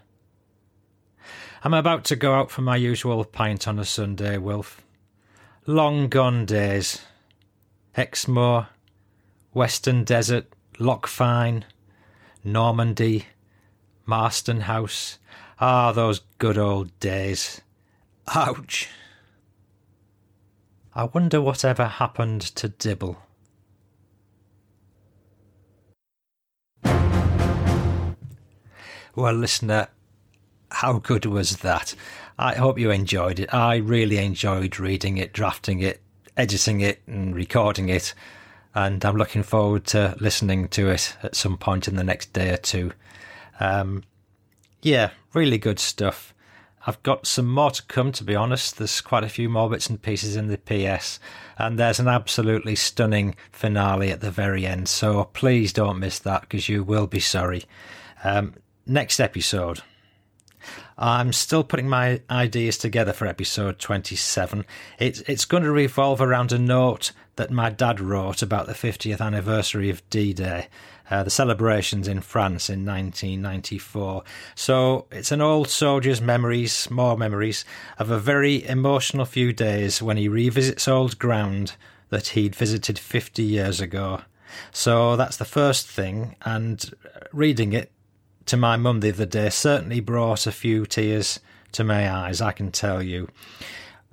I'm about to go out for my usual pint on a Sunday, Wilf. Long gone days. Exmoor, Western Desert, Loch Fyne, Normandy, Marston House. Ah, those good old days. Ouch. I wonder whatever happened to Dibble. Well, listener, how good was that? I hope you enjoyed it. I really enjoyed reading it, drafting it, editing it, and recording it. And I'm looking forward to listening to it at some point in the next day or two. Um, yeah, really good stuff. I've got some more to come, to be honest. There's quite a few more bits and pieces in the PS, and there's an absolutely stunning finale at the very end. So please don't miss that because you will be sorry. Um, next episode, I'm still putting my ideas together for episode 27. It's, it's going to revolve around a note that my dad wrote about the 50th anniversary of D Day, uh, the celebrations in France in 1994. So it's an old soldier's memories, more memories, of a very emotional few days when he revisits old ground that he'd visited 50 years ago. So that's the first thing, and reading it to my mum the other day certainly brought a few tears to my eyes, I can tell you.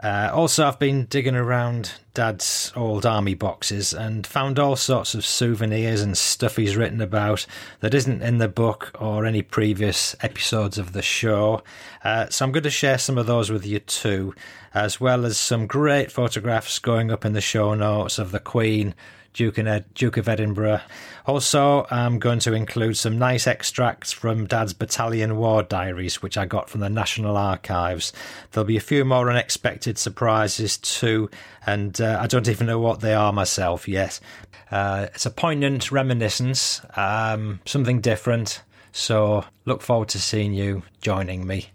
Uh, also, I've been digging around Dad's old army boxes and found all sorts of souvenirs and stuff he's written about that isn't in the book or any previous episodes of the show. Uh, so I'm going to share some of those with you too, as well as some great photographs going up in the show notes of the Queen, Duke, Ed, Duke of Edinburgh. Also, I'm going to include some nice extracts from Dad's Battalion War Diaries, which I got from the National Archives. There'll be a few more unexpected surprises too, and uh, I don't even know what they are myself yet. Uh, it's a poignant reminiscence, um, something different. So, look forward to seeing you joining me.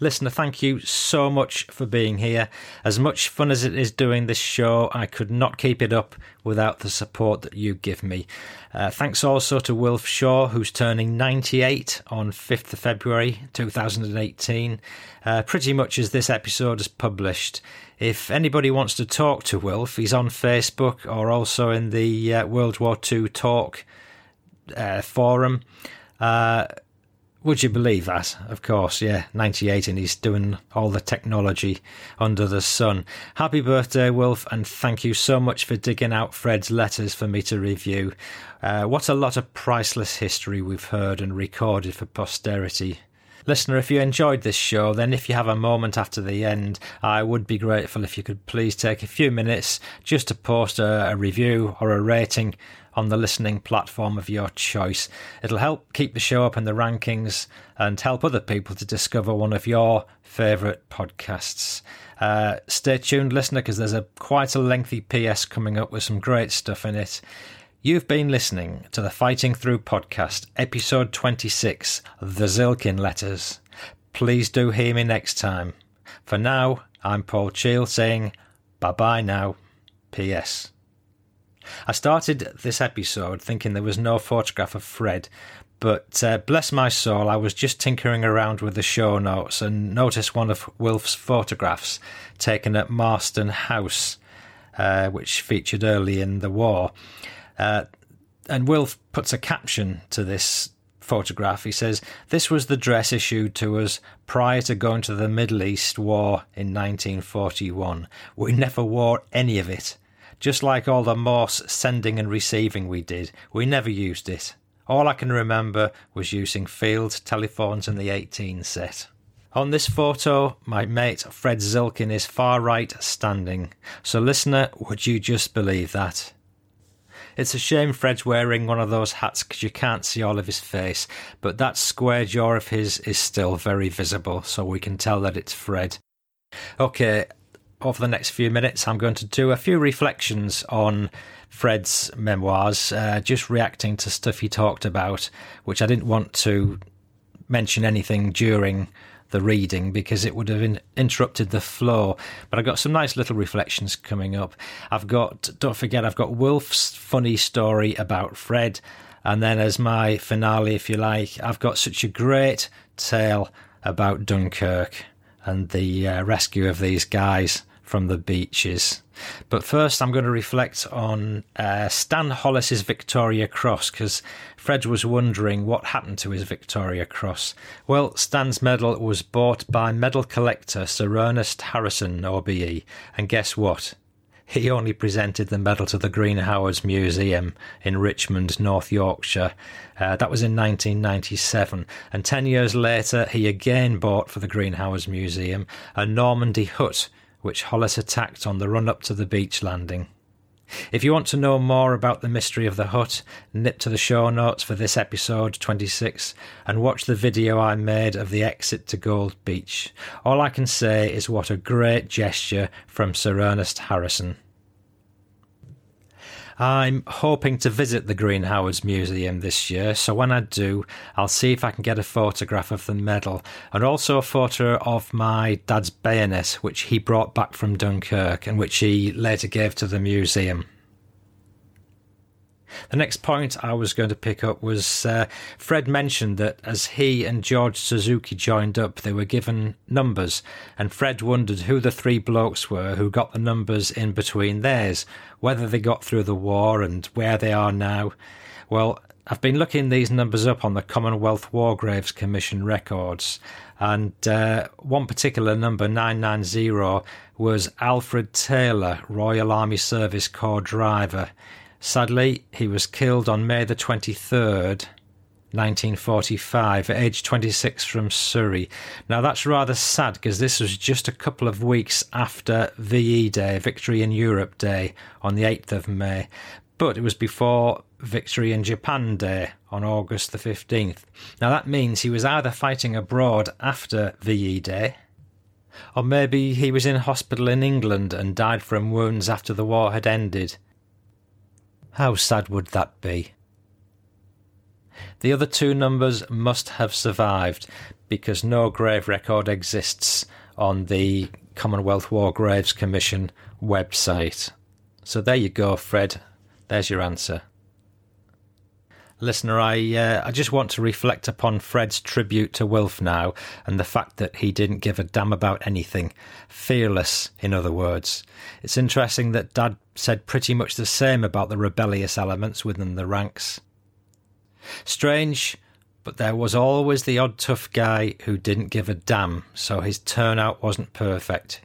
Listener, thank you so much for being here. As much fun as it is doing this show, I could not keep it up without the support that you give me. Uh, thanks also to Wilf Shaw, who's turning 98 on 5th of February 2018, uh, pretty much as this episode is published. If anybody wants to talk to Wilf, he's on Facebook or also in the uh, World War II Talk uh, forum. Would you believe that? Of course, yeah, 98 and he's doing all the technology under the sun. Happy birthday, Wilf, and thank you so much for digging out Fred's letters for me to review. Uh, what a lot of priceless history we've heard and recorded for posterity. Listener, if you enjoyed this show, then if you have a moment after the end, I would be grateful if you could please take a few minutes just to post a, a review or a rating on the listening platform of your choice. It'll help keep the show up in the rankings and help other people to discover one of your favourite podcasts. Uh, stay tuned, listener, because there's a quite a lengthy PS coming up with some great stuff in it. You've been listening to the Fighting Through podcast, episode 26, The Zilkin Letters. Please do hear me next time. For now, I'm Paul Cheall saying bye bye now. P.S. I started this episode thinking there was no photograph of Fred, but uh, bless my soul, I was just tinkering around with the show notes and noticed one of Wilf's photographs taken at Marston House, uh, which featured early in the war. Uh, and Wilf puts a caption to this photograph. He says, This was the dress issued to us prior to going to the Middle East War in 1941. We never wore any of it. Just like all the Morse sending and receiving we did, we never used it. All I can remember was using field telephones and the 18 set. On this photo, my mate Fred Zilkin is far right standing. So, listener, would you just believe that? It's a shame Fred's wearing one of those hats because you can't see all of his face, but that square jaw of his is still very visible, so we can tell that it's Fred. Okay, over the next few minutes, I'm going to do a few reflections on Fred's memoirs, uh, just reacting to stuff he talked about, which I didn't want to mention anything during the reading because it would have in- interrupted the flow. But I've got some nice little reflections coming up. I've got, don't forget, I've got Wilf's funny story about Fred. And then, as my finale, if you like, I've got such a great tale about Dunkirk and the uh, rescue of these guys from the beaches. But first, I'm going to reflect on uh, Stan Hollis's Victoria Cross because Fred was wondering what happened to his Victoria Cross. Well, Stan's medal was bought by medal collector Sir Ernest Harrison, OBE, and guess what? He only presented the medal to the Green Howards Museum in Richmond, North Yorkshire. Uh, that was in 1997. And 10 years later, he again bought for the Green Howards Museum a Normandy hut, which Hollis attacked on the run up to the beach landing. If you want to know more about the mystery of the hut, nip to the show notes for this episode 26 and watch the video I made of the exit to Gold Beach. All I can say is what a great gesture from Sir Ernest Harrison. I'm hoping to visit the Green Howards Museum this year, so when I do, I'll see if I can get a photograph of the medal and also a photo of my dad's bayonet, which he brought back from Dunkirk and which he later gave to the museum. The next point I was going to pick up was uh, Fred mentioned that as he and George Suzuki joined up, they were given numbers, and Fred wondered who the three blokes were who got the numbers in between theirs, whether they got through the war and where they are now. Well, I've been looking these numbers up on the Commonwealth War Graves Commission records, and uh, one particular number, 990, was Alfred Taylor, Royal Army Service Corps driver. Sadly, he was killed on May the 23rd, 1945, at age 26 from Surrey. Now that's rather sad because this was just a couple of weeks after VE Day, Victory in Europe Day, on the 8th of May, but it was before Victory in Japan Day on August the 15th. Now that means he was either fighting abroad after VE Day, or maybe he was in hospital in England and died from wounds after the war had ended. How sad would that be? The other two numbers must have survived because no grave record exists on the Commonwealth War Graves Commission website. So there you go, Fred. There's your answer. Listener, I uh, I just want to reflect upon Fred's tribute to Wilf now and the fact that he didn't give a damn about anything. Fearless, in other words. It's interesting that Dad said pretty much the same about the rebellious elements within the ranks. Strange, but there was always the odd tough guy who didn't give a damn, so his turnout wasn't perfect.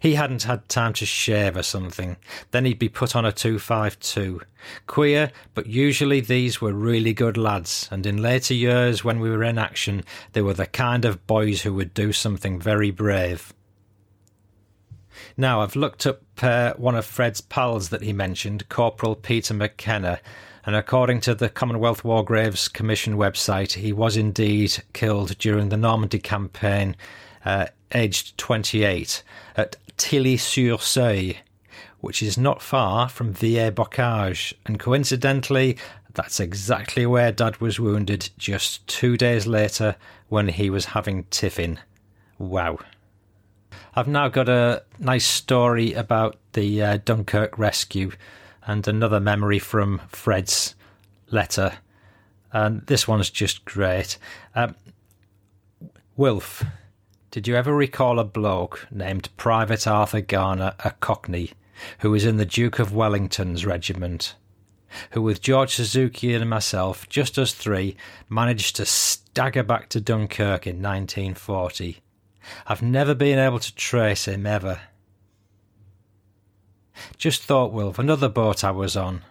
He hadn't had time to shave or something. Then he'd be put on a 252. Queer, but usually these were really good lads, and in later years when we were in action, they were the kind of boys who would do something very brave. Now, I've looked up uh, one of Fred's pals that he mentioned, Corporal Peter McKenna, and according to the Commonwealth War Graves Commission website, he was indeed killed during the Normandy campaign, uh, aged 28, at Tilly-sur-Seulles, which is not far from Villers-Bocage, and coincidentally, that's exactly where Dad was wounded just two days later when he was having tiffin. Wow. I've now got a nice story about the uh, Dunkirk rescue and another memory from Fred's letter. And this one's just great. Um, Wilf, did you ever recall a bloke named Private Arthur Garner, a Cockney, who was in the Duke of Wellington's regiment? Who, with George Suzuki and myself, just us three, managed to stagger back to Dunkirk in 1940. I've never been able to trace him ever. Just thought, Wilf, another boat I was on,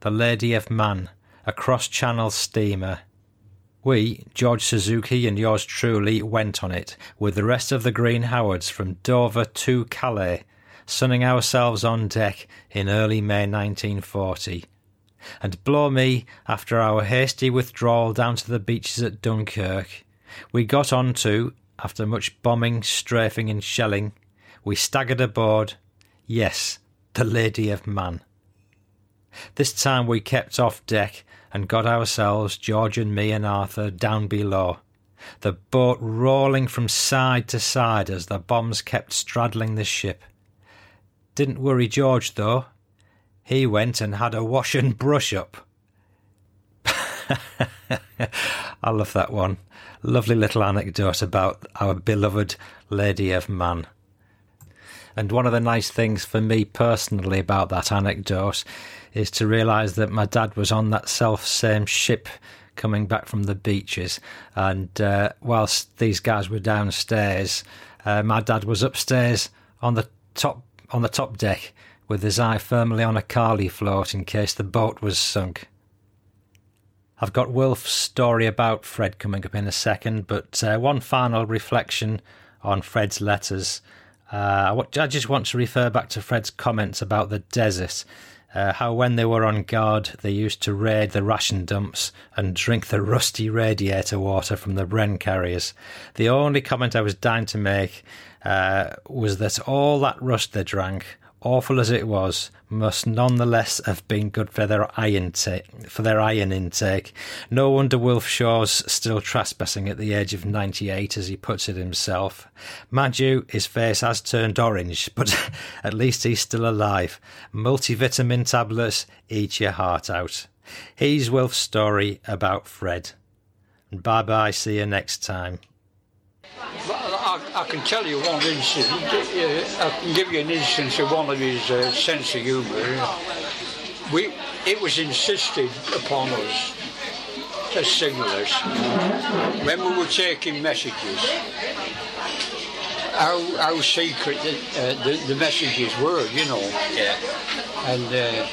the Lady of Man, a cross channel steamer. We, George Suzuki and yours truly, went on it with the rest of the Green Howards from Dover to Calais, sunning ourselves on deck in early May 1940. And blow me, after our hasty withdrawal down to the beaches at Dunkirk, we got on to, after much bombing, strafing, and shelling, we staggered aboard. Yes, the Lady of Man. This time we kept off deck and got ourselves, George and me and Arthur, down below. The boat rolling from side to side as the bombs kept straddling the ship. Didn't worry George, though. He went and had a wash and brush up. I love that one. Lovely little anecdote about our beloved Lady of Man. And one of the nice things for me personally about that anecdote is to realise that my dad was on that self same ship coming back from the beaches. And uh, whilst these guys were downstairs, uh, my dad was upstairs on the top on the top deck with his eye firmly on a Carley float in case the boat was sunk. I've got Wilf's story about Fred coming up in a second, but uh, one final reflection on Fred's letters. Uh, I just want to refer back to Fred's comments about the desert. Uh, how when they were on guard, they used to raid the ration dumps and drink the rusty radiator water from the Bren carriers. The only comment I was dying to make uh, was that all that rust they drank awful as it was, must nonetheless have been good for their iron ta- for their iron intake. No wonder Wilf Shaw's still trespassing at the age of ninety eight, as he puts it himself. Mind you, his face has turned orange, but at least he's still alive. Multivitamin tablets eat your heart out. Here's Wilf's story about Fred. And bye bye, see you next time. I, I, can tell you one incident. I can give you an instance of one of his uh, sense of humour. We, it was insisted upon us as signallers when we were taking messages how, how secret the, uh, the, the, messages were, you know. Yeah. And uh,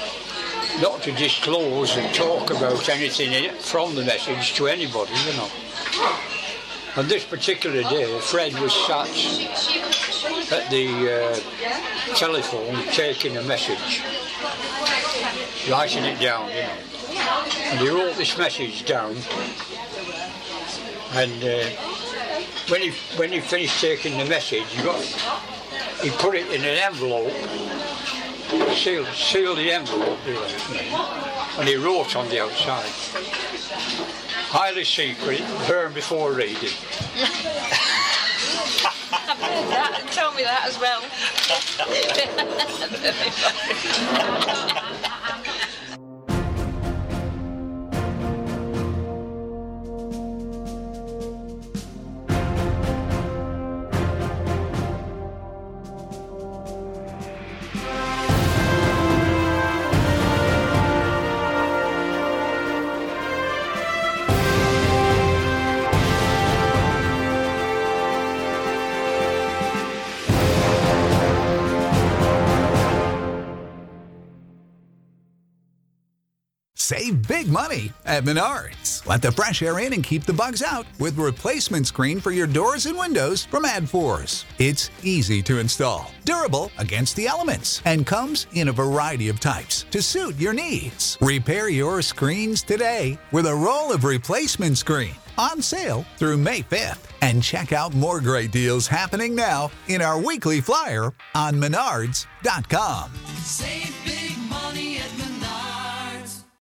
not to disclose and talk about anything from the message to anybody, you know. On this particular day, Fred was sat at the uh, telephone taking a message, writing it down, you know. And he wrote this message down, and uh, when he when he finished taking the message, he got he put it in an envelope, sealed sealed the envelope, and he wrote on the outside. Highly secret, burn before reading. I've heard that. Tell me that as well. big money at Menards. Let the fresh air in and keep the bugs out with replacement screen for your doors and windows from ADFORS. It's easy to install, durable against the elements, and comes in a variety of types to suit your needs. Repair your screens today with a roll of replacement screen on sale through May 5th. And check out more great deals happening now in our weekly flyer on menards.com. Save